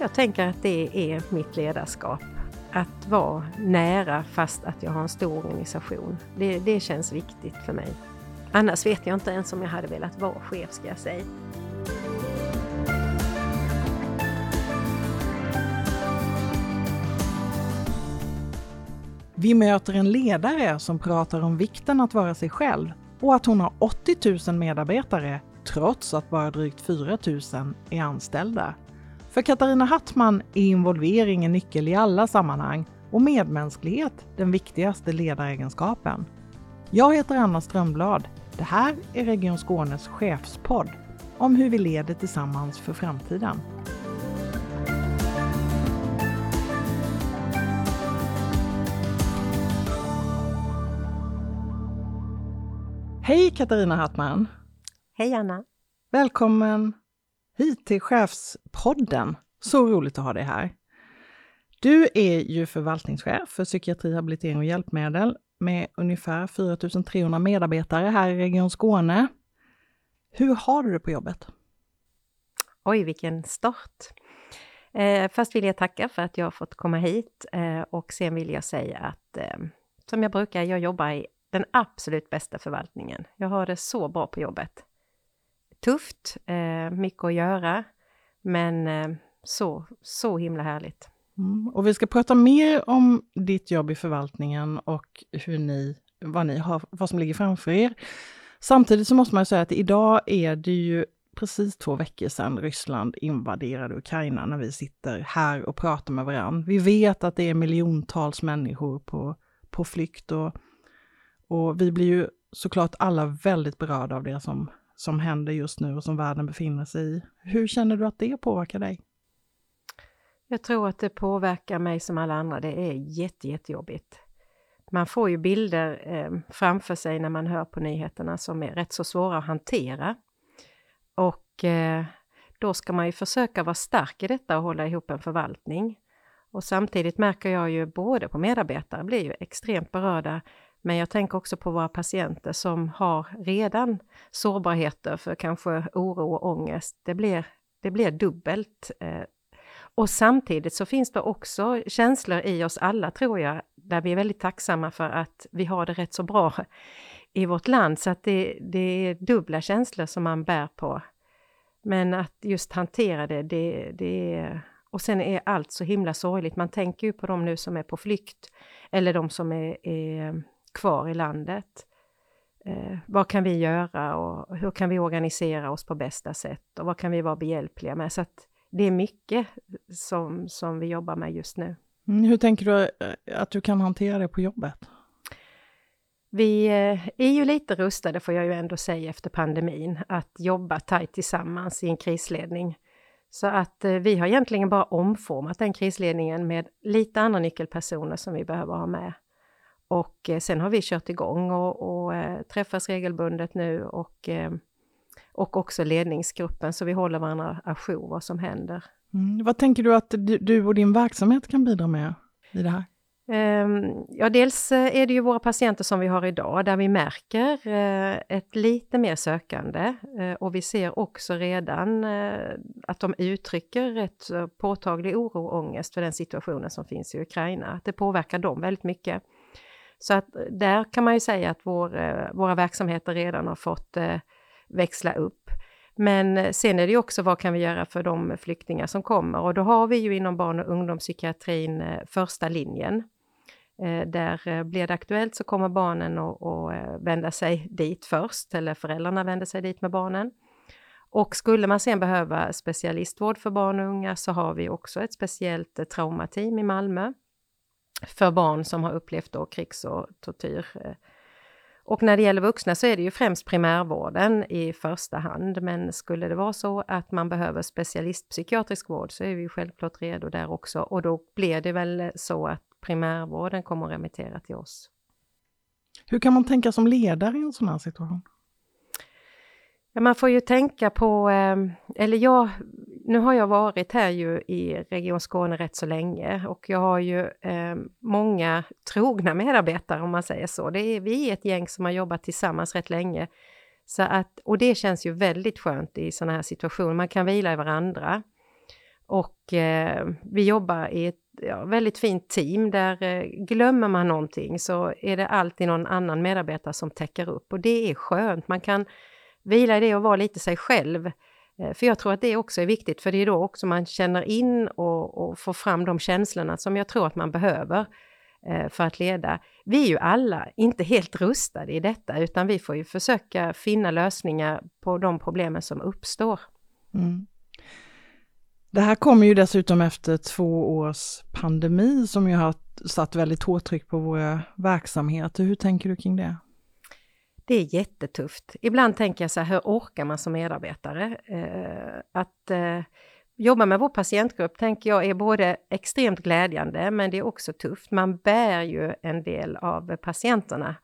Jag tänker att det är mitt ledarskap. Att vara nära fast att jag har en stor organisation. Det, det känns viktigt för mig. Annars vet jag inte ens om jag hade velat vara chef ska jag säga. Vi möter en ledare som pratar om vikten att vara sig själv och att hon har 80 000 medarbetare trots att bara drygt 4 000 är anställda. För Katarina Hattman är involvering en nyckel i alla sammanhang och medmänsklighet den viktigaste ledaregenskapen. Jag heter Anna Strömblad. Det här är Region Skånes chefspodd om hur vi leder tillsammans för framtiden. Hej Katarina Hattman! Hej Anna! Välkommen hit till Chefspodden. Så roligt att ha dig här. Du är ju förvaltningschef för psykiatri, habilitering och hjälpmedel med ungefär 4 300 medarbetare här i Region Skåne. Hur har du det på jobbet? Oj, vilken start! Eh, först vill jag tacka för att jag har fått komma hit eh, och sen vill jag säga att eh, som jag brukar, jag jobbar i den absolut bästa förvaltningen. Jag har det så bra på jobbet. Tufft, eh, mycket att göra, men eh, så, så himla härligt. Mm. Och vi ska prata mer om ditt jobb i förvaltningen och hur ni, vad, ni har, vad som ligger framför er. Samtidigt så måste man säga att idag är det ju precis två veckor sedan Ryssland invaderade Ukraina när vi sitter här och pratar med varandra. Vi vet att det är miljontals människor på, på flykt och och vi blir ju såklart alla väldigt berörda av det som, som händer just nu och som världen befinner sig i. Hur känner du att det påverkar dig? Jag tror att det påverkar mig som alla andra. Det är jätte, jättejobbigt. Man får ju bilder eh, framför sig när man hör på nyheterna som är rätt så svåra att hantera. Och eh, då ska man ju försöka vara stark i detta och hålla ihop en förvaltning. Och samtidigt märker jag ju både på medarbetare blir ju extremt berörda men jag tänker också på våra patienter som har redan sårbarheter för kanske oro och ångest. Det blir, det blir dubbelt. Eh. Och samtidigt så finns det också känslor i oss alla, tror jag, där vi är väldigt tacksamma för att vi har det rätt så bra i vårt land. Så att det, det är dubbla känslor som man bär på. Men att just hantera det, det, det är... Och sen är allt så himla sorgligt. Man tänker ju på de nu som är på flykt eller de som är, är kvar i landet. Eh, vad kan vi göra och hur kan vi organisera oss på bästa sätt och vad kan vi vara behjälpliga med? Så att det är mycket som, som vi jobbar med just nu. Mm, hur tänker du eh, att du kan hantera det på jobbet? Vi eh, är ju lite rustade, får jag ju ändå säga, efter pandemin, att jobba tajt tillsammans i en krisledning. Så att eh, vi har egentligen bara omformat den krisledningen med lite andra nyckelpersoner som vi behöver ha med. Och eh, sen har vi kört igång och, och äh, träffas regelbundet nu och, äh, och också ledningsgruppen så vi håller varandra ajour vad som händer. Mm. Vad tänker du att du och din verksamhet kan bidra med i det här? Um, ja, dels är det ju våra patienter som vi har idag där vi märker ett lite mer sökande och vi ser också redan att de uttrycker rätt påtaglig oro och ångest för den situationen som finns i Ukraina. Det påverkar dem väldigt mycket. Så att eh, där kan man ju säga att vår, eh, våra verksamheter redan har fått eh, växla upp. Men sen är det ju också vad kan vi göra för de flyktingar som kommer och då har vi ju inom barn och ungdomspsykiatrin första linjen. Där blir det aktuellt så kommer barnen att vända sig dit först, eller föräldrarna vänder sig dit med barnen. Och skulle man sen behöva specialistvård för barn och unga så har vi också ett speciellt traumateam i Malmö för barn som har upplevt då krigs och tortyr. Eh. Och när det gäller vuxna så är det ju främst primärvården i första hand, men skulle det vara så att man behöver specialistpsykiatrisk vård så är vi självklart redo där också och då blir det väl så att primärvården kommer att remittera till oss. Hur kan man tänka som ledare i en sån här situation? Ja, man får ju tänka på, ehm, eller jag, nu har jag varit här ju i Region Skåne rätt så länge och jag har ju ehm, många trogna medarbetare om man säger så. Det är, vi är ett gäng som har jobbat tillsammans rätt länge. Så att, och det känns ju väldigt skönt i sådana här situationer, man kan vila i varandra. Och eh, vi jobbar i ett ja, väldigt fint team där eh, glömmer man någonting så är det alltid någon annan medarbetare som täcker upp och det är skönt. Man kan vila i det och vara lite sig själv. Eh, för jag tror att det också är viktigt, för det är då också man känner in och, och får fram de känslorna som jag tror att man behöver eh, för att leda. Vi är ju alla inte helt rustade i detta, utan vi får ju försöka finna lösningar på de problemen som uppstår. Mm. Det här kommer ju dessutom efter två års pandemi som ju har satt väldigt hårt tryck på våra verksamheter. Hur tänker du kring det? Det är jättetufft. Ibland tänker jag så här, hur orkar man som medarbetare? Eh, att eh, jobba med vår patientgrupp tänker jag är både extremt glädjande, men det är också tufft. Man bär ju en del av patienterna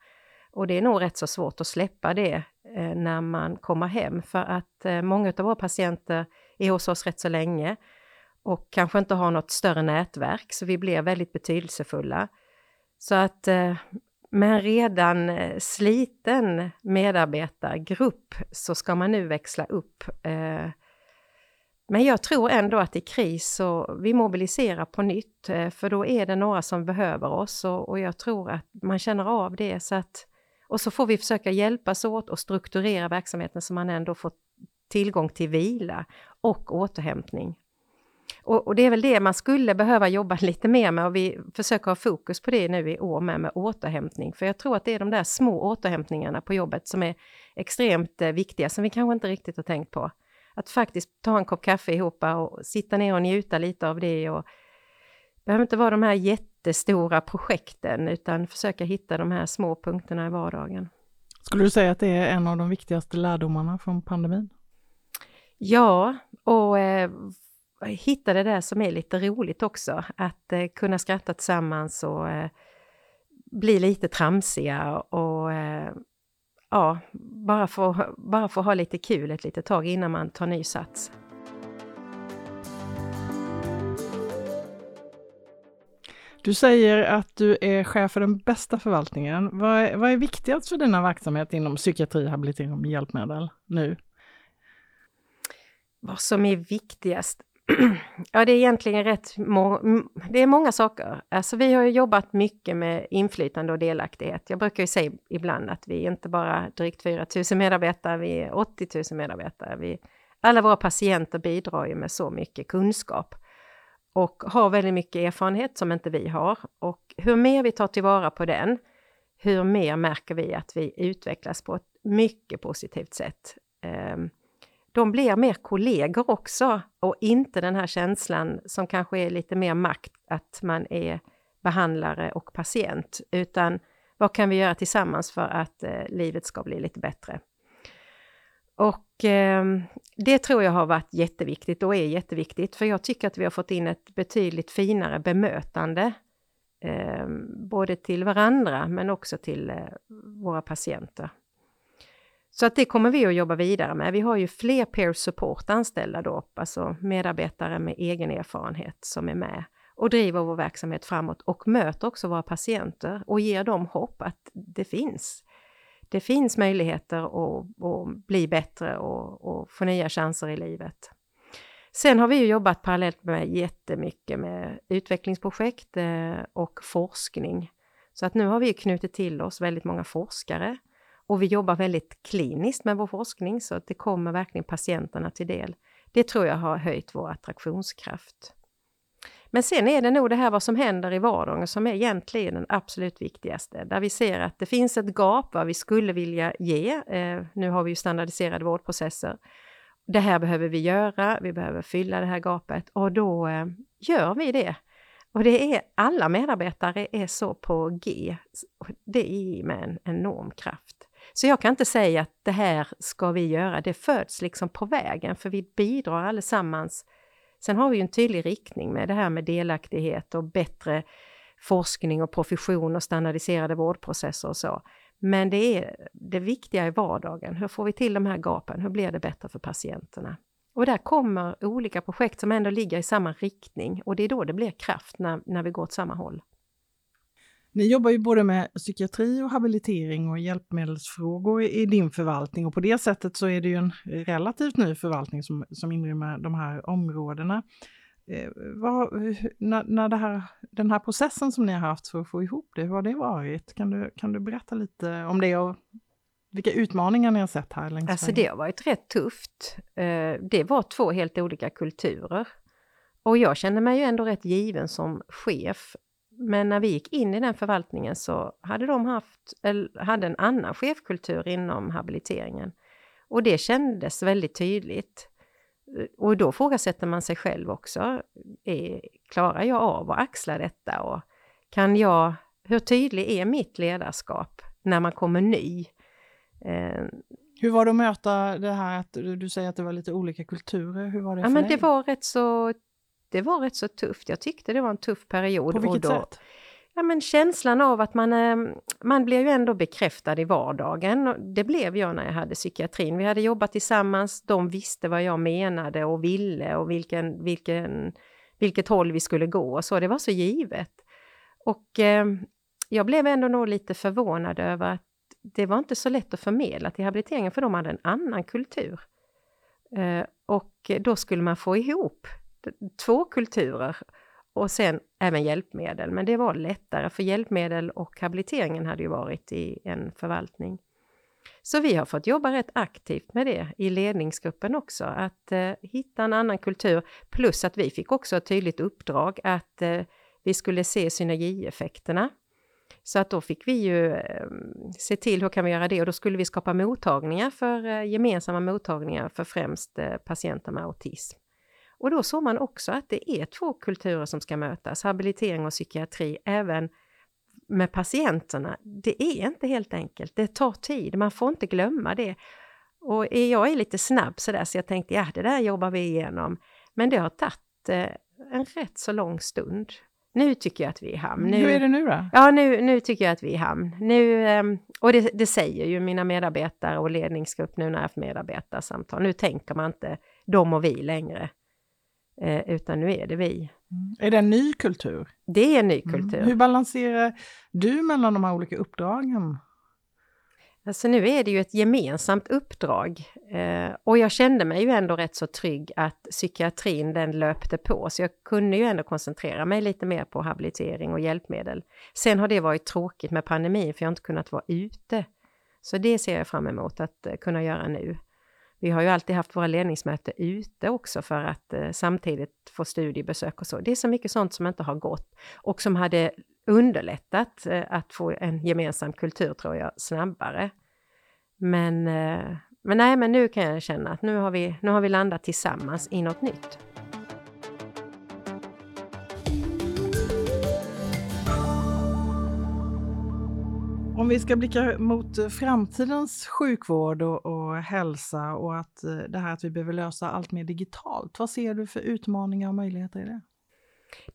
och det är nog rätt så svårt att släppa det eh, när man kommer hem, för att eh, många av våra patienter är hos oss rätt så länge och kanske inte har något större nätverk, så vi blir väldigt betydelsefulla. Så att eh, men med en redan eh, sliten medarbetargrupp så ska man nu växla upp. Eh. Men jag tror ändå att i kris så vi mobiliserar på nytt, eh, för då är det några som behöver oss och, jag tror att man känner av det. Så att, och så får vi försöka hjälpas åt och strukturera verksamheten så man ändå får tillgång till vila och återhämtning. Och, och, det är väl det man skulle behöva jobba lite mer med och vi försöker ha fokus på det nu i år med, med återhämtning. För jag tror att det är de där små återhämtningarna på jobbet som är extremt eh, viktiga, som vi kanske inte riktigt har tänkt på. Att faktiskt ta en kopp kaffe ihop och sitta ner och njuta lite av det. Och, det behöver inte vara de här jättestora projekten, utan försöka hitta de här små punkterna i vardagen. Skulle du säga att det är en av de viktigaste lärdomarna från pandemin? Ja, och eh, hitta det där som är lite roligt också. Att eh, kunna skratta tillsammans och eh, bli lite tramsiga och eh, ja, bara få, bara få ha lite kul ett litet tag innan man tar ny sats. Du säger att du är chef för den bästa förvaltningen. Vad är, vad är viktigast för dina verksamhet inom psykiatri, habilitering och hjälpmedel nu? Vad som är viktigast? ja, det är egentligen rätt det är många saker. Alltså, vi har jobbat mycket med inflytande och delaktighet. Jag brukar ju säga ibland att vi är inte bara drygt 4 000 medarbetare, vi är 80 000 medarbetare. Vi, alla våra patienter bidrar ju med så mycket kunskap och har väldigt mycket erfarenhet som inte vi har. Och hur mer vi tar tillvara på den, hur mer märker vi att vi utvecklas på ett mycket positivt sätt. Um, de blir mer kollegor också och inte den här känslan som kanske är lite mer makt, att man är behandlare och patient, utan vad kan vi göra tillsammans för att eh, livet ska bli lite bättre? Och eh, det tror jag har varit jätteviktigt och är jätteviktigt, för jag tycker att vi har fått in ett betydligt finare bemötande, eh, både till varandra men också till eh, våra patienter. Så att det kommer vi att jobba vidare med. Vi har ju fler peer support anställda då, alltså medarbetare med egen erfarenhet som är med och driver vår verksamhet framåt och möter också våra patienter och ger dem hopp att det finns. Det finns möjligheter att, att bli bättre och, och få nya chanser i livet. Sen har vi ju jobbat parallellt med jättemycket med utvecklingsprojekt eh, och forskning. Så att nu har vi knutit till oss väldigt många forskare och vi jobbar väldigt kliniskt med vår forskning så att det kommer verkligen patienterna till del. Det tror jag har höjt vår attraktionskraft. Men sen är det nog det här vad som händer i vardagen som är egentligen den absolut viktigaste. Där vi ser att det finns ett gap vad vi skulle vilja ge. Eh, nu har vi ju standardiserade vårdprocesser. Det här behöver vi göra, vi behöver fylla det här gapet och då eh, gör vi det. Och det är alla medarbetare är så på G. Det är med en enorm kraft. Så jag kan inte säga att det här ska vi göra, det föds liksom på vägen för vi bidrar allesammans. Sen har vi ju en tydlig riktning med det här med delaktighet och bättre forskning och profession och standardiserade vårdprocesser och så. Men det är det viktiga i vardagen. Hur får vi till de här gapen? Hur blir det bättre för patienterna? Och där kommer olika projekt som ändå ligger i samma riktning och det är då det blir kraft när, när vi går åt samma håll. Ni jobbar ju både med psykiatri och habilitering och hjälpmedelsfrågor i din förvaltning och på det sättet så är det ju en relativt ny förvaltning som, som inrymmer de här områdena. eh, vad, när, när här, den här processen som ni har haft för att få ihop det, hur har det varit? Kan du, kan du berätta lite om det och vilka utmaningar ni har sett här längs Alltså det har varit rätt tufft. Eh, det var två helt olika kulturer. Och jag kände mig ju ändå rätt given som chef. Men när vi gick in i den förvaltningen så hade de haft, eller hade en annan chefkultur inom habiliteringen. Och det kändes väldigt tydligt. Och då frågasätter man sig själv också. Är, klarar jag av att axla detta? Och kan jag, hur tydlig är mitt ledarskap när man kommer ny? Eh, hur var det att möta det här att du säger att det var lite olika kulturer? Hur var det ja, för men dig? Det var, rätt så, det var rätt så tufft. Jag tyckte det var en tuff period. På vilket då, sätt? Ja, men känslan av att man, eh, man blir ju ändå bekräftad i vardagen. Det blev jag när jag hade psykiatrin. Vi hade jobbat tillsammans, de visste vad jag menade och ville och vilken, vilken, vilket håll vi skulle gå och så. Det var så givet. Och eh, jag blev ändå nog lite förvånad över att det var inte så lätt att förmedla till habiliteringen för de hade en annan kultur. Eh, och då skulle man få ihop två kulturer och sen även hjälpmedel. Men det var lättare för hjälpmedel och habiliteringen hade ju varit i en förvaltning. Så vi har fått jobba rätt aktivt med det i ledningsgruppen också, att eh, hitta en annan kultur. Plus att vi fick också ett tydligt uppdrag att eh, vi skulle se synergieffekterna så att då fick vi ju eh, se till hur kan vi göra det och då skulle vi skapa mottagningar för eh, gemensamma mottagningar för främst eh, patienter med autism. Och då såg man också att det är två kulturer som ska mötas, habilitering och psykiatri, även med patienterna. Det är inte helt enkelt, det tar tid, man får inte glömma det. Och jag är lite snabb sådär så jag tänkte ja, det där jobbar vi igenom. Men det har tagit en rätt så lång stund nu tycker jag att vi är i hamn. Nu, Hur är det nu då? Ja, nu, nu tycker jag att vi är i hamn. Nu, ehm, och det, det säger ju mina medarbetare och ledningsgrupp nu när jag har haft medarbetarsamtal. Nu tänker man inte de och vi längre, eh, utan nu är det vi. Mm. Är det en ny kultur? Det är en ny mm. kultur. Mm. Hur balanserar du mellan de här olika uppdragen? Alltså nu är det ju ett gemensamt uppdrag eh, och jag kände mig ju ändå rätt så trygg att psykiatrin den löpte på så jag kunde ju ändå koncentrera mig lite mer på habilitering och hjälpmedel. Sen har det varit tråkigt med pandemin för jag har inte kunnat vara ute. Så det ser jag fram emot att eh, kunna göra nu. Vi har ju alltid haft våra ledningsmöten ute också för att eh, samtidigt få studiebesök och så. Det är så mycket sånt som inte har gått och som hade underlättat eh, att få en gemensam kultur tror jag snabbare. Men, eh, men nej, men nu kan jag känna att nu har vi, nu har vi landat tillsammans i något nytt. Om vi ska blicka mot framtidens sjukvård och, och, hälsa och att eh, det här att vi behöver lösa allt mer digitalt. Vad ser du för utmaningar och möjligheter i det?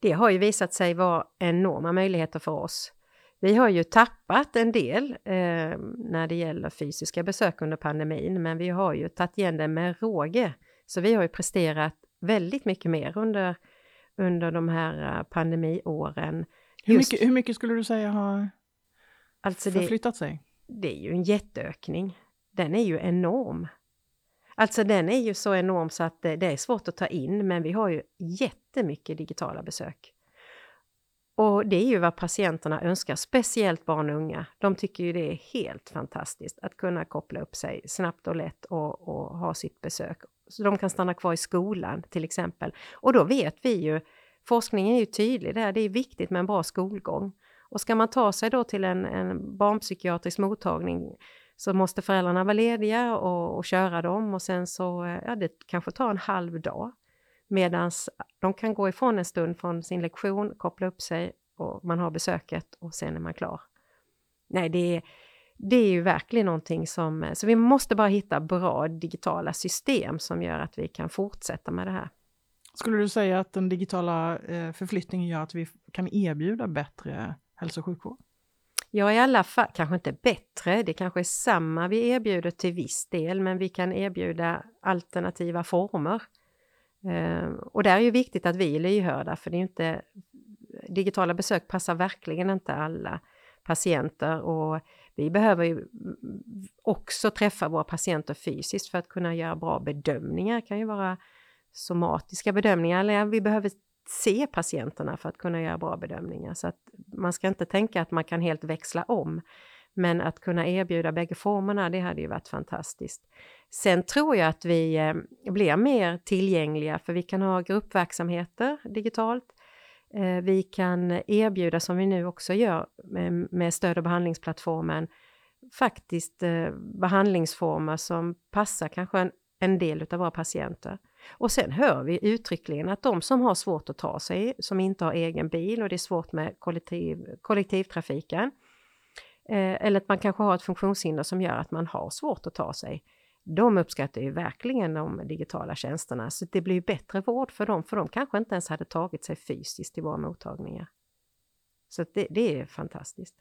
Det har ju visat sig vara enorma möjligheter för oss. Vi har ju tappat en del eh, när det gäller fysiska besök under pandemin, men vi har ju tagit igen det med råge. Så vi har ju presterat väldigt mycket mer under, under de här eh, pandemiåren. Hur mycket, hur mycket skulle du säga har alltså förflyttat det, sig? Det är ju en jätteökning. Den är ju enorm. Alltså den är ju så enorm så att det, det är svårt att ta in, men vi har ju jättemycket digitala besök. Och det är ju vad patienterna önskar, speciellt barn och unga. De tycker ju det är helt fantastiskt att kunna koppla upp sig snabbt och lätt och, och ha sitt besök. Så de kan stanna kvar i skolan till exempel. Och då vet vi ju, forskningen är ju tydlig där, det är viktigt med en bra skolgång. Och ska man ta sig då till en, en barnpsykiatrisk mottagning så måste föräldrarna vara lediga och, och köra dem och sen så, eh, ja det kanske tar en halv dag. Medan de kan gå ifrån en stund från sin lektion, koppla upp sig och man har besöket och sen är man klar. Nej, det är, det är ju verkligen någonting som... Eh, så vi måste bara hitta bra digitala system som gör att vi kan fortsätta med det här. Skulle du säga att den digitala eh, förflyttningen gör att vi kan erbjuda bättre hälso och sjukvård? Ja, i alla fall, kanske inte bättre, det kanske är samma vi erbjuder till viss del, men vi kan erbjuda alternativa former. Ehm, och där är ju viktigt att vi är lyhörda, för det är inte, digitala besök passar verkligen inte alla patienter och vi behöver ju också träffa våra patienter fysiskt för att kunna göra bra bedömningar. Det kan ju vara somatiska bedömningar, eller vi behöver se patienterna för att kunna göra bra bedömningar. Så att man ska inte tänka att man kan helt växla om. Men att kunna erbjuda bägge formerna, det hade ju varit fantastiskt. Sen tror jag att vi eh, blir mer tillgängliga för vi kan ha gruppverksamheter digitalt. Eh, vi kan erbjuda, som vi nu också gör med stöd och behandlingsplattformen, faktiskt eh, behandlingsformer som passar kanske en, en del av våra patienter. Och sen hör vi uttryckligen att de som har svårt att ta sig, som inte har egen bil och det är svårt med kollektiv, kollektivtrafiken, eh, eller att man kanske har ett funktionshinder som gör att man har svårt att ta sig, de uppskattar ju verkligen de digitala tjänsterna. Så det blir bättre vård för dem, för de kanske inte ens hade tagit sig fysiskt till våra mottagningar. Så det, det är fantastiskt.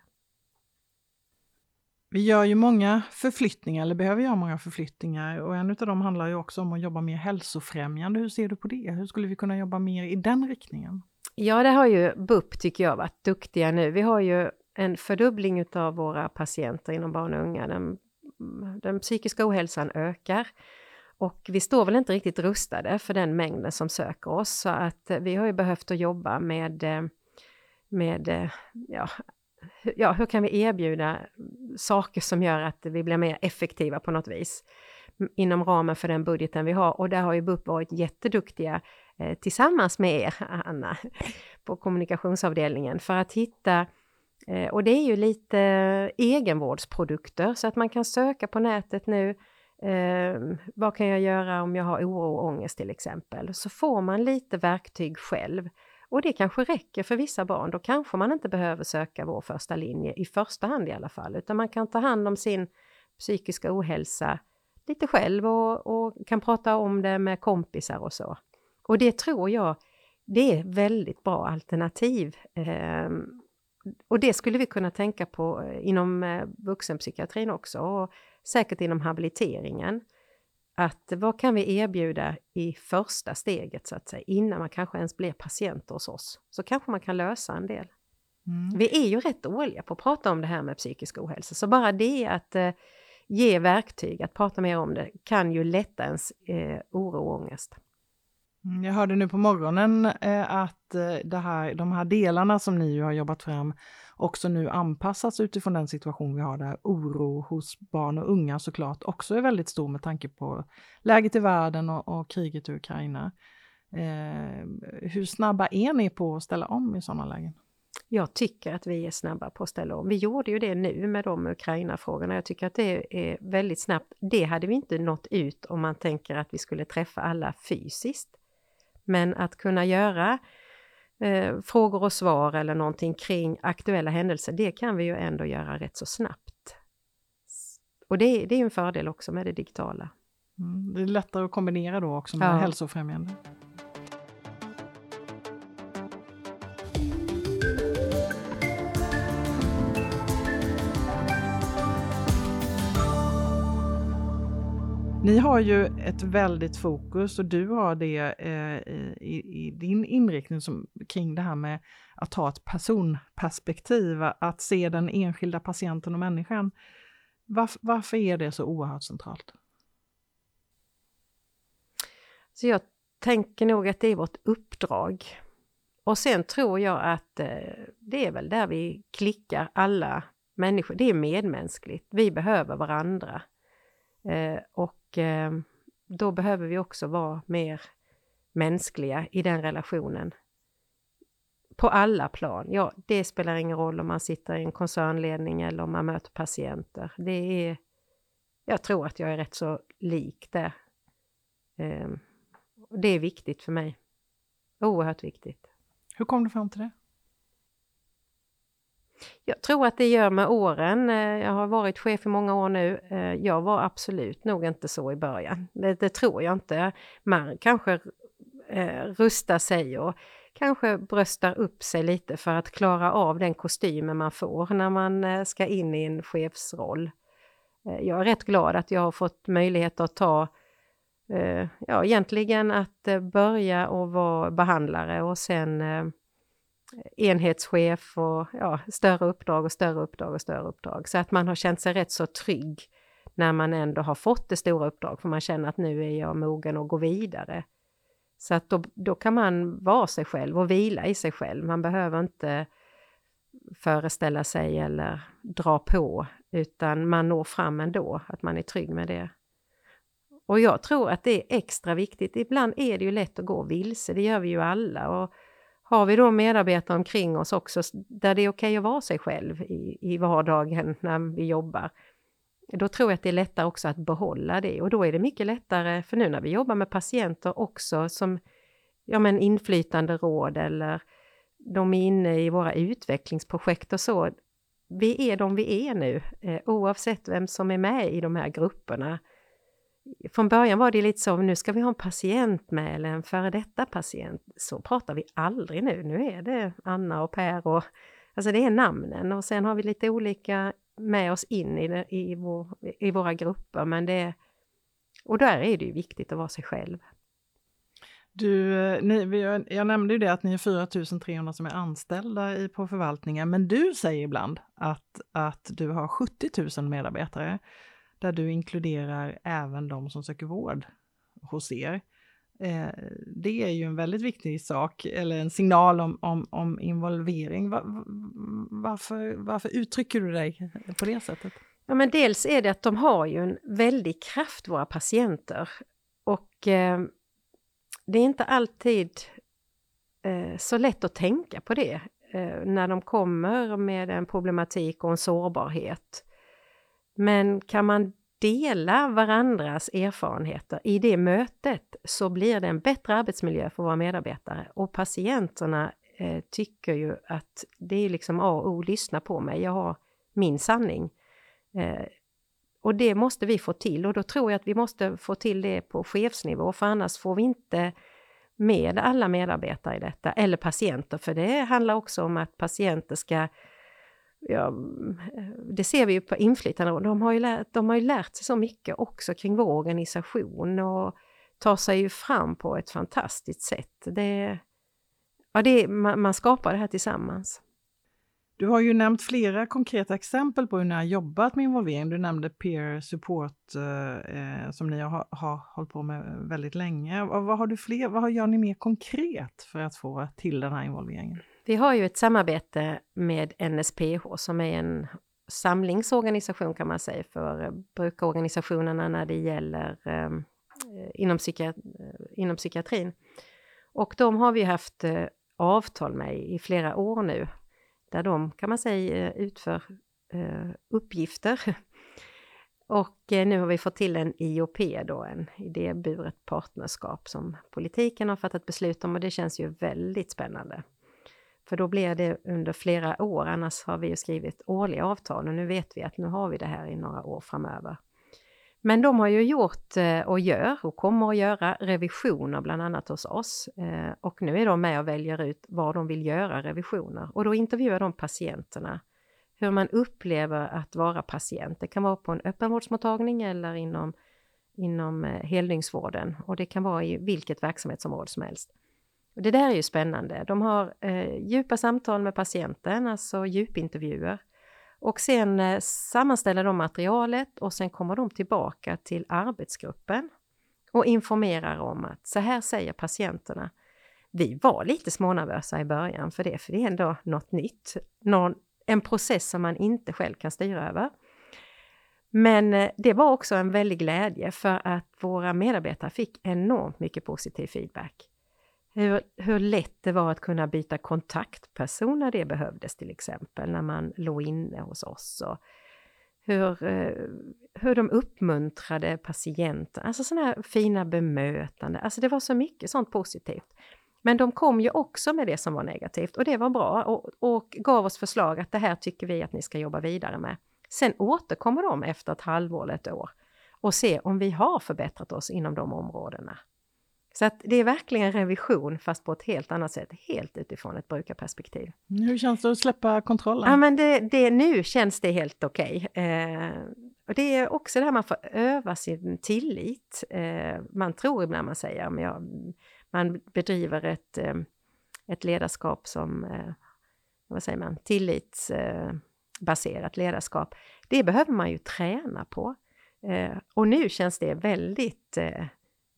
Vi gör ju många förflyttningar, eller behöver göra många förflyttningar och en av dem handlar ju också om att jobba mer hälsofrämjande. Hur ser du på det? Hur skulle vi kunna jobba mer i den riktningen? Ja, det har ju BUP, tycker jag, varit duktiga nu. Vi har ju en fördubbling av våra patienter inom barn och unga. Den, den psykiska ohälsan ökar och vi står väl inte riktigt rustade för den mängden som söker oss, så att vi har ju behövt att jobba med med ja, ja, hur kan vi erbjuda saker som gör att vi blir mer effektiva på något vis? Inom ramen för den budgeten vi har. Och där har ju BUP varit jätteduktiga eh, tillsammans med er, Anna, på kommunikationsavdelningen för att hitta eh, och det är ju lite egenvårdsprodukter. Så att man kan söka på nätet nu Eh, vad kan jag göra om jag har oro och ångest till exempel? Så får man lite verktyg själv och det kanske räcker för vissa barn. Då kanske man inte behöver söka vår första linje i första hand i alla fall, utan man kan ta hand om sin psykiska ohälsa lite själv och, och kan prata om det med kompisar och så. Och det tror jag, det är väldigt bra alternativ. Eh, och det skulle vi kunna tänka på eh, inom eh, vuxenpsykiatrin också och säkert inom habiliteringen att vad kan vi erbjuda i första steget så att säga, innan man kanske ens blir patient hos oss? Så kanske man kan lösa en del. Mm. Vi är ju rätt dåliga på att prata om det här med psykisk ohälsa, så bara det att eh, ge verktyg, att prata mer om det, kan ju lätta ens eh, oro och ångest. Mm, jag hörde nu på morgonen eh, att eh, det här, de här delarna som ni har jobbat fram också nu anpassas utifrån den situation vi har där oro hos barn och unga såklart också är väldigt stor med tanke på läget i världen och, och kriget i Ukraina. Eh, hur snabba är ni på att ställa om i sådana lägen? Jag tycker att vi är snabba på att ställa om. Vi gjorde ju det nu med de Ukraina-frågorna. Jag tycker att det är väldigt snabbt. Det hade vi inte nått ut om man tänker att vi skulle träffa alla fysiskt. Men att kunna göra eh, frågor och svar eller någonting kring aktuella händelser, det kan vi ju ändå göra rätt så snabbt. Och det, det är en fördel också med det digitala. Mm, det är lättare att kombinera då också med ja. hälsofrämjande. Ni har ju ett väldigt fokus och du har det eh, i, i, din inriktning som, kring det här med att ha ett personperspektiv, att se den enskilda patienten och människan. Varför, varför är det så oerhört centralt? Så jag tänker nog att det är vårt uppdrag. Och sen tror jag att eh, det är väl där vi klickar alla människor. Det är medmänskligt. Vi behöver varandra. Eh, och eh, då behöver vi också vara mer mänskliga i den relationen. På alla plan. Ja, det spelar ingen roll om man sitter i en koncernledning eller om man möter patienter. Det är, jag tror att jag är rätt så lik där. Eh, det är viktigt för mig. Oerhört viktigt. Hur kom du fram till det? Jag tror att det gör med åren. Eh, jag har varit chef i många år nu. Eh, jag var absolut nog inte så i början. Det, det tror jag inte. Man kanske eh, rustar sig och kanske bröstar upp sig lite för att klara av den kostymen man får när man eh, ska in i en chefsroll. Jag är rätt glad att jag har fått möjlighet att ta ja, egentligen att börja och vara behandlare och sen enhetschef och ja, större uppdrag och större uppdrag och större uppdrag. Så att man har känt sig rätt så trygg när man ändå har fått det stora uppdrag, för man känner att nu är jag mogen att gå vidare. Så att då, då kan man vara sig själv och vila i sig själv. Man behöver inte föreställa sig eller dra på, utan man når fram ändå, att man är trygg med det. Och jag tror att det är extra viktigt. Ibland är det ju lätt att gå vilse, det gör vi ju alla. Och har vi då medarbetare omkring oss också där det är okej att vara sig själv i, i vardagen när vi jobbar, då tror jag att det är lättare också att behålla det. Och då är det mycket lättare, för nu när vi jobbar med patienter också som ja, men inflytande råd eller de är inne i våra utvecklingsprojekt och så. Vi är de vi är nu, eh, oavsett vem som är med i de här grupperna. Från början var det lite så, nu ska vi ha en patient med eller en före detta patient. Så pratar vi aldrig nu, nu är det Anna och Per och alltså det är namnen. Och sen har vi lite olika med oss in i, det, i, vår, i våra grupper. Men det och där är det ju viktigt att vara sig själv. Du, eh, ni, jag nämnde ju det att ni är 4300 som är anställda i, på förvaltningen, men du säger ibland att, att du har 70 000 medarbetare, där du inkluderar även de som söker vård hos er. Eh, det är ju en väldigt viktig sak, eller en signal om, om, om involvering. Va, varför, varför uttrycker du dig på det sättet? Ja, men dels är det att de har ju en väldig kraft, våra patienter. Och eh, det är inte alltid eh, så lätt att tänka på det eh, när de kommer med en problematik och en sårbarhet. Men kan man dela varandras erfarenheter? I det mötet så blir det en bättre arbetsmiljö för våra medarbetare. Och patienterna eh, tycker ju att det är liksom A och O, lyssna på mig, jag har min sanning. Eh, och det måste vi få till. Och då tror jag att vi måste få till det på chefsnivå för annars får vi inte med alla medarbetare i detta, eller patienter, för det handlar också om att patienter ska Ja, mm, det ser vi ju på inflytande, de har ju, lärt, de har ju lärt sig så mycket också kring vår organisation och tar sig ju fram på ett fantastiskt sätt. Det, ja, det, man, man skapar det här tillsammans. Du har ju nämnt flera konkreta exempel på hur ni har jobbat med involvering. Du nämnde peer support eh, eh som ni har, har hållit på med väldigt länge. Vad, har du fler, vad gör ni mer konkret för att få till den här involveringen? Vi har ju ett samarbete med NSPH som är en samlingsorganisation kan man säga för brukarorganisationerna när det gäller ehm, eh, inom, psykiat eh, inom psykiatrin. Och de har vi haft eh, avtal med i flera år nu där de kan man säga eh, utför eh, uppgifter. Och eh, nu har vi fått till en IOP då, en idéburet partnerskap som politiken har fattat beslut om och det känns ju väldigt spännande. För då blir det under flera år, annars har vi ju skrivit årliga avtal och nu vet vi att nu har vi det här i några år framöver. Men de har ju gjort eh, och gör och kommer att göra revisioner bland annat hos oss. Eh, och nu är de med och väljer ut var de vill göra revisioner. Och då intervjuar de patienterna. Hur man upplever att vara patient. Det kan vara på en öppenvårdsmottagning eller inom, inom eh, heldygnsvården. Och det kan vara i vilket verksamhetsområde som helst. Och det där är ju spännande. De har eh, djupa samtal med patienten, alltså djupintervjuer. Och sen eh, sammanställer de materialet och sen kommer de tillbaka till arbetsgruppen och informerar om att så här säger patienterna. Vi var lite smånervösa i början för det, för det är ändå något nytt. Någon, en process som man inte själv kan styra över. Men eh, det var också en väldig glädje för att våra medarbetare fick enormt mycket positiv feedback. Hur, hur lätt det var att kunna byta kontaktperson när det behövdes till exempel, när man låg inne hos oss. Och hur, eh, hur de uppmuntrade patienten, alltså sådana här fina bemötande. Alltså det var så mycket sånt positivt. Men de kom ju också med det som var negativt och det var bra och, och gav oss förslag att det här tycker vi att ni ska jobba vidare med. Sen återkommer de efter ett halvår eller ett år och ser om vi har förbättrat oss inom de områdena. Så att det är verkligen revision fast på ett helt annat sätt, helt utifrån ett brukarperspektiv. Hur känns det att släppa kontrollen? Ja, men det, det, nu känns det helt okej. Okay. Eh, och det är också det här man får öva sin tillit. Eh, man tror ibland man säger, men jag, man bedriver ett, eh, ett ledarskap som, eh, vad säger man, tillitsbaserat ledarskap. Det behöver man ju träna på. Eh, och nu känns det väldigt,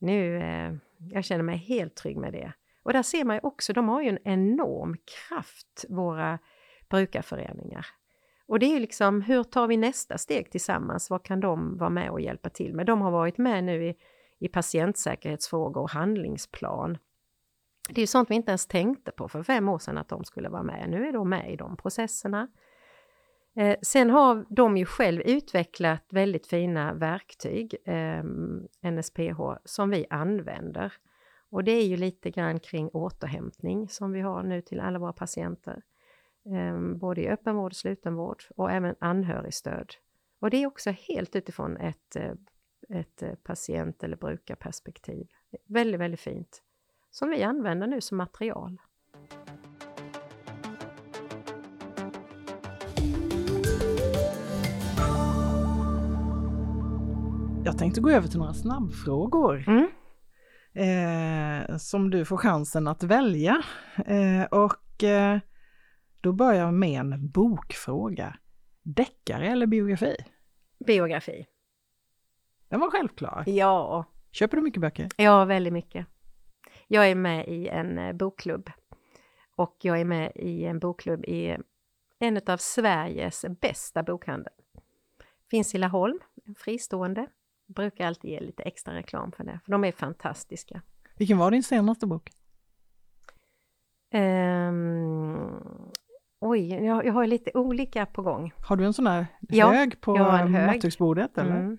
eh, Jag känner mig helt trygg med det. Och där ser man ju också, de har ju en enorm kraft, våra brukarföreningar. Och det är ju liksom, hur tar vi nästa steg tillsammans? Vad kan de vara med och hjälpa till med? De har varit med nu i, i patientsäkerhetsfrågor och handlingsplan. Det är ju sånt vi inte ens tänkte på för fem år sedan att de skulle vara med. Nu är de med i de processerna. Eh, sen har de ju själv utvecklat väldigt fina verktyg, eh, NSPH, som vi använder. Och det är ju lite grann kring återhämtning som vi har nu till alla våra patienter. Eh, både i öppenvård och slutenvård och även anhörigstöd. Och det är också helt utifrån ett, eh, ett eh, patient eller brukarperspektiv. Väldigt, väldigt fint. Som vi använder nu som material. Tänkte gå över till några snabbfrågor. Mm. Eh, som du får chansen att välja. Eh, och eh, då börjar jag med en bokfråga. Deckare eller biografi? Biografi. Den var självklar. Ja, Köper du mycket böcker? ja väldigt mycket. Jag är med i en eh, bokklubb. Och jag är med i en bokklubb i en av Sveriges bästa bokhandel. Finns i Laholm, en fristående. Brukar alltid ge lite extra reklam för det, för de är fantastiska. Vilken var din senaste bok? Ehm, oj, jag, jag har lite olika på gång. Har du en sån Ja, hög på en hög. nattduksbordet? Eller? Mm.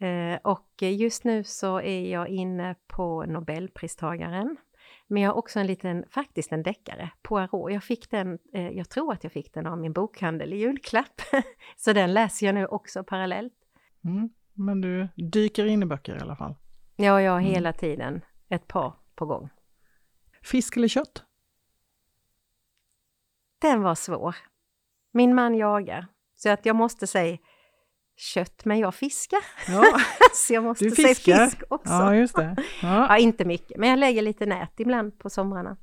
Eh, och just nu så är jag inne på Nobelpristagaren. Men jag har också en liten, faktiskt en deckare, Poirot. Jag fick den, eh, jag tror att jag fick den av min bokhandel i julklapp. så den läser jag nu också parallellt. Mm. Men du dyker in i böcker i alla fall. Ja, jag har Mm. hela tiden ett par på gång. Fisk eller kött? Den var svår. Min man jagar, så att jag måste säga kött, men jag fiskar. Ja, så jag måste säga fisk också. ja just det. Ja. Ja, inte mycket, men jag lägger lite nät ibland på somrarna.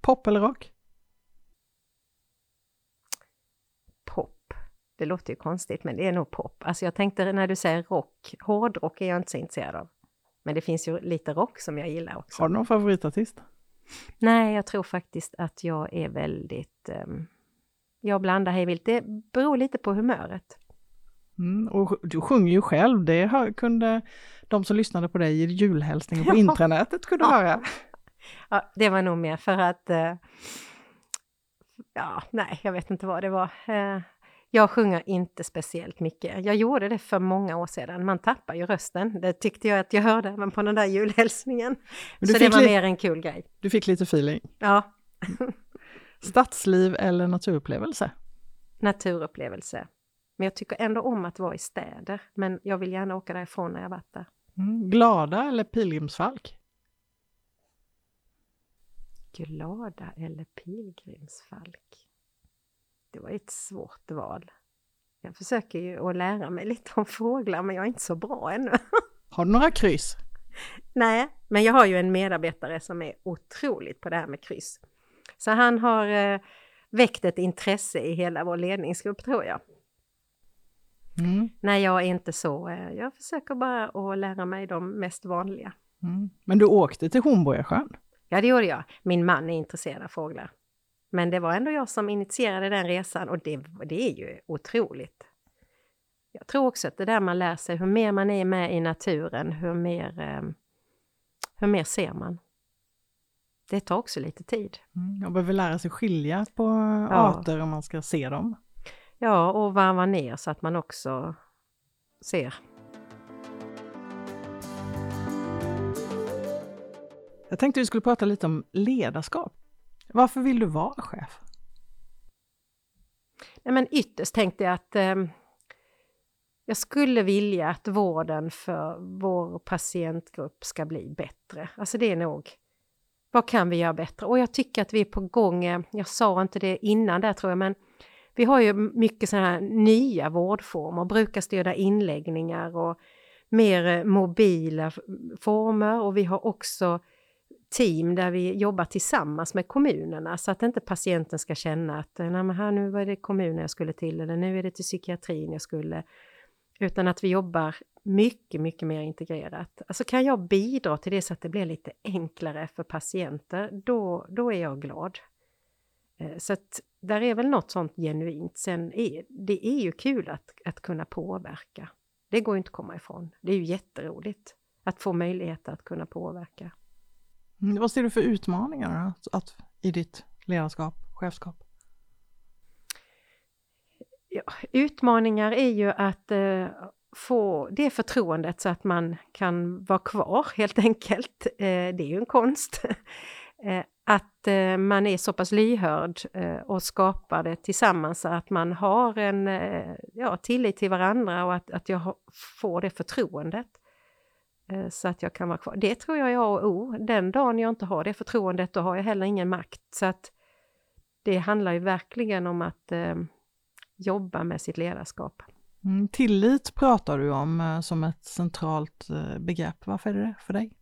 Pop eller rock? Pop. Det låter ju konstigt, men det är nog pop. Alltså jag tänkte när du säger rock, hårdrock är jag inte så intresserad av. Men det finns ju lite rock som jag gillar också. Har du någon favoritartist? Nej, jag tror faktiskt att jag är väldigt... ehm, jag blandar hej vilt. Det beror lite på humöret. Mm, och du sjunger ju själv, det kunde de som lyssnade på dig i julhälsningen på Ja. intranätet kunde Ja. höra. Ja, det var nog mer för att... eh, ja, nej, jag vet inte vad det var. Eh, jag sjunger inte speciellt mycket. Jag gjorde det för många år sedan. Man tappar ju rösten. Det tyckte jag att jag hörde även på den där julhälsningen. Så det var mer en kul grej. Du fick lite feeling. Ja, Stadsliv eller naturupplevelse? naturupplevelse. Men jag tycker ändå om att vara i städer. Men jag vill gärna åka därifrån när jag varit där. Mm, glada eller pilgrimsfalk? Glada eller pilgrimsfalk? Det var ett svårt val. Jag försöker ju att lära mig lite om fåglar, men jag är inte så bra ännu. Har du några kryss? Nej, men jag har ju en medarbetare som är otroligt på det här med kryss. Så han har eh, väckt ett intresse i hela vår ledningsgrupp, tror jag. Mm. Nej, jag är inte så. Eh, jag försöker bara att lära mig de mest vanliga. Mm. Men du åkte till Hornborgasjön? Ja, det gjorde jag. Min man är intresserad av fåglar. Men det var ändå jag som initierade den resan och det, det är ju otroligt. Jag tror också att det där man lär sig, hur mer man är med i naturen, hur mer, eh, hur mer ser man. Det tar också lite tid. Mm. Jag behöver lära sig skilja på Ja. arter om man ska se dem. Ja, och varva ner så att man också ser. Jag tänkte vi skulle prata lite om ledarskap. Varför vill du vara chef? Nej, men ytterst tänkte jag att eh, jag skulle vilja att vården för vår patientgrupp ska bli bättre. Alltså det är nog, vad kan vi göra bättre? Och jag tycker att vi är på gång, eh, jag sa inte det innan där tror jag, men vi har ju mycket sådana här nya vårdformer, brukarstyrda inläggningar och mer eh, mobila former och vi har också team där vi jobbar tillsammans med kommunerna så att inte patienten ska känna att Nej, men här nu var det kommunen jag skulle till eller nu är det till psykiatrin jag skulle. Utan att vi jobbar mycket, mycket mer integrerat. Alltså kan jag bidra till det så att det blir lite enklare för patienter, då, då är jag glad. Eh, så att där är väl något sånt genuint. Sen är det är ju kul att, att kunna påverka. Det går inte att komma ifrån. Det är ju jätteroligt att få möjlighet att kunna påverka. Mm, vad ser du för utmaningar att, att, i ditt ledarskap, chefskap? Ja, utmaningar är ju att eh, få det förtroendet så att man kan vara kvar helt enkelt. Eh, det är ju en konst. eh, att eh, man är så pass lyhörd eh, och skapar det tillsammans så att man har en eh, ja, tillit till varandra och att, att jag får det förtroendet. Eh, så att jag kan vara kvar. Det tror jag är A och O. Den dagen jag inte har det förtroendet då har jag heller ingen makt. Så att det handlar ju verkligen om att jobba med sitt ledarskap. Mm, tillit pratar du om eh, som ett centralt eh, begrepp. Varför är det det för dig?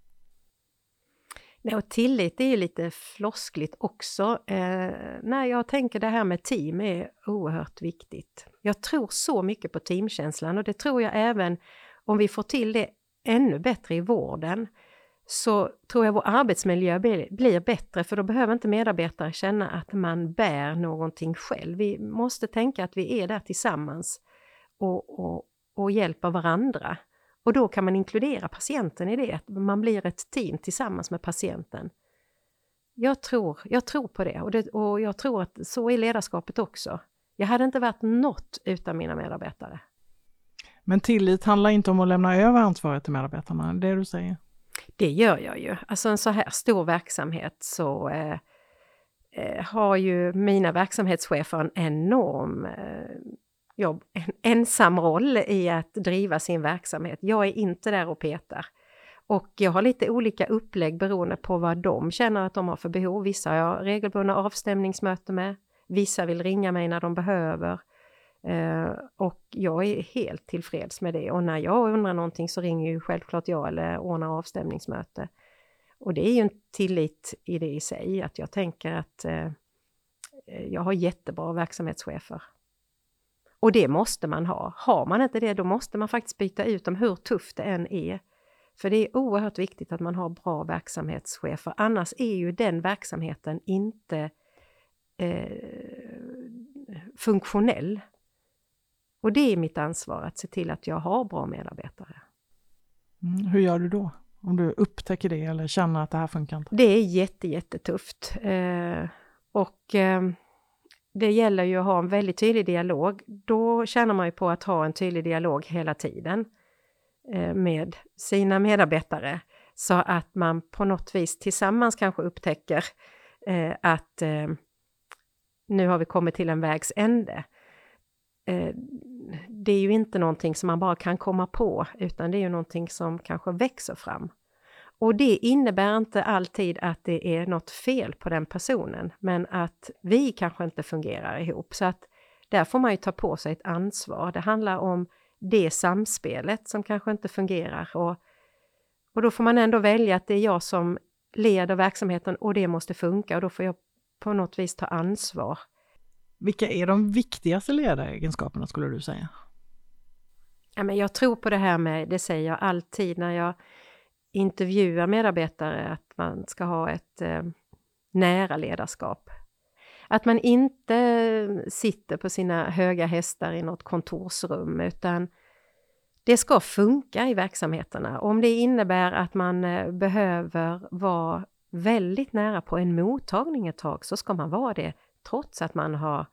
Nej, och tillit är ju lite floskligt också. Eh, när jag tänker det här med team är oerhört viktigt. Jag tror så mycket på teamkänslan och det tror jag även om vi får till det ännu bättre i vården så tror jag vår arbetsmiljö blir, blir bättre för då behöver inte medarbetare känna att man bär någonting själv. Vi måste tänka att vi är där tillsammans och, och, och hjälper varandra. Och då kan man inkludera patienten i det, att man blir ett team tillsammans med patienten. Jag tror, jag tror på det och, det och jag tror att så är ledarskapet också. Jag hade inte varit något utan mina medarbetare. Men tillit handlar inte om att lämna över ansvaret till medarbetarna, det är det du säger? Det gör jag ju. Alltså en så här stor verksamhet så eh, eh, har ju mina verksamhetschefer en enorm eh, jobb, en ensam roll i att driva sin verksamhet. Jag är inte där och petar. Och jag har lite olika upplägg beroende på vad de känner att de har för behov. Vissa har jag regelbundna avstämningsmöten med. Vissa vill ringa mig när de behöver. Eh, och jag är helt tillfreds med det och när jag undrar någonting så ringer ju självklart jag eller ordnar avstämningsmöte. Och det är ju en tillit i det i sig, att jag tänker att eh, jag har jättebra verksamhetschefer. Och det måste man ha. Har man inte det, då måste man faktiskt byta ut dem hur tufft det än är. För det är oerhört viktigt att man har bra verksamhetschefer, annars är ju den verksamheten inte eh, funktionell. Och det är mitt ansvar att se till att jag har bra medarbetare. Mm, hur gör du då? Om du upptäcker det eller känner att det här funkar inte? Det är jätte, jättetufft. Eh, och eh, det gäller ju att ha en väldigt tydlig dialog. Då tjänar man ju på att ha en tydlig dialog hela tiden eh, med sina medarbetare så att man på något vis tillsammans kanske upptäcker eh, att eh, nu har vi kommit till en vägs ände. Eh, det är ju inte någonting som man bara kan komma på utan det är ju någonting som kanske växer fram. Och det innebär inte alltid att det är något fel på den personen, men att vi kanske inte fungerar ihop. Så att där får man ju ta på sig ett ansvar. Det handlar om det samspelet som kanske inte fungerar. Och, och då får man ändå välja att det är jag som leder verksamheten och det måste funka och då får jag på något vis ta ansvar. Vilka är de viktigaste ledaregenskaperna skulle du säga? Ja, men jag tror på det här med, det säger jag alltid när jag intervjuar medarbetare att man ska ha ett eh, nära ledarskap. Att man inte sitter på sina höga hästar i något kontorsrum utan det ska funka i verksamheterna. Om det innebär att man eh, behöver vara väldigt nära på en mottagning ett tag så ska man vara det trots att man har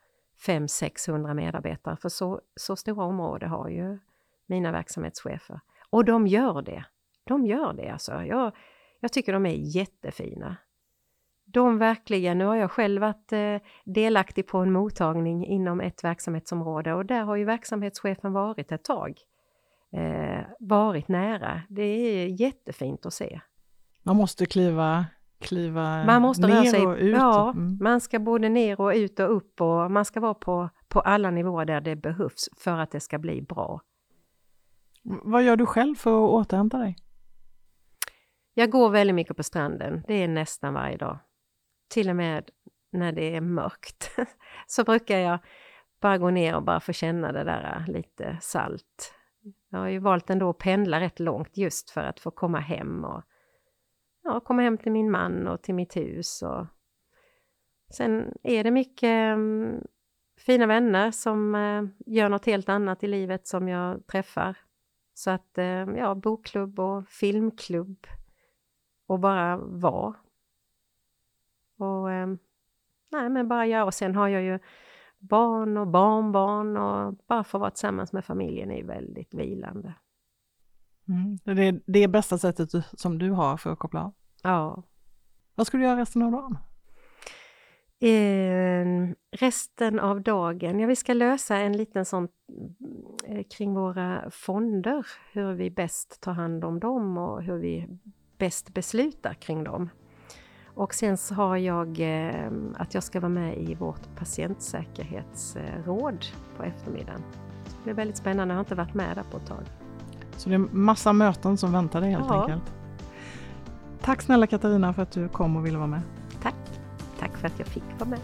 500-600 medarbetare. För så, så stora områden har ju mina verksamhetschefer. Och de gör det. De gör det alltså. Jag, jag tycker de är jättefina. De verkligen, nu har jag själv varit eh, delaktig på en mottagning inom ett verksamhetsområde och där har ju verksamhetschefen varit ett tag. Eh, varit nära. Det är jättefint att se. Man måste kliva, kliva man måste ner sig, och ut? Ja, mm. man ska både ner och ut och upp och man ska vara på, på alla nivåer där det behövs för att det ska bli bra. Vad gör du själv för att återhämta dig? Jag går väldigt mycket på stranden, det är nästan varje dag. Till och med när det är mörkt så brukar jag bara gå ner och bara få känna det där lite salt. Jag har ju valt ändå att pendla rätt långt just för att få komma hem och ja, komma hem till min man och till mitt hus. Och... Sen är det mycket um, fina vänner som uh, gör något helt annat i livet som jag träffar. Så att uh, ja, bokklubb och filmklubb och bara vara. Och um, nej, men bara göra. Och sen har jag ju barn och barnbarn och bara få vara tillsammans med familjen är väldigt vilande. Mm. Det är det bästa sättet som du har för att koppla av? Ja. Vad ska du göra resten av dagen? Eh, resten av dagen? Ja, vi ska lösa en liten sån eh, kring våra fonder, hur vi bäst tar hand om dem och hur vi bäst beslutar kring dem. Och sen så har jag eh, att jag ska vara med i vårt patientsäkerhetsråd på eftermiddagen. Det blir väldigt spännande, jag har inte varit med där på ett tag. Så det är massa möten som väntar dig helt ja. enkelt? Tack snälla Katarina för att du kom och ville vara med. Tack! Tack för att jag fick vara med.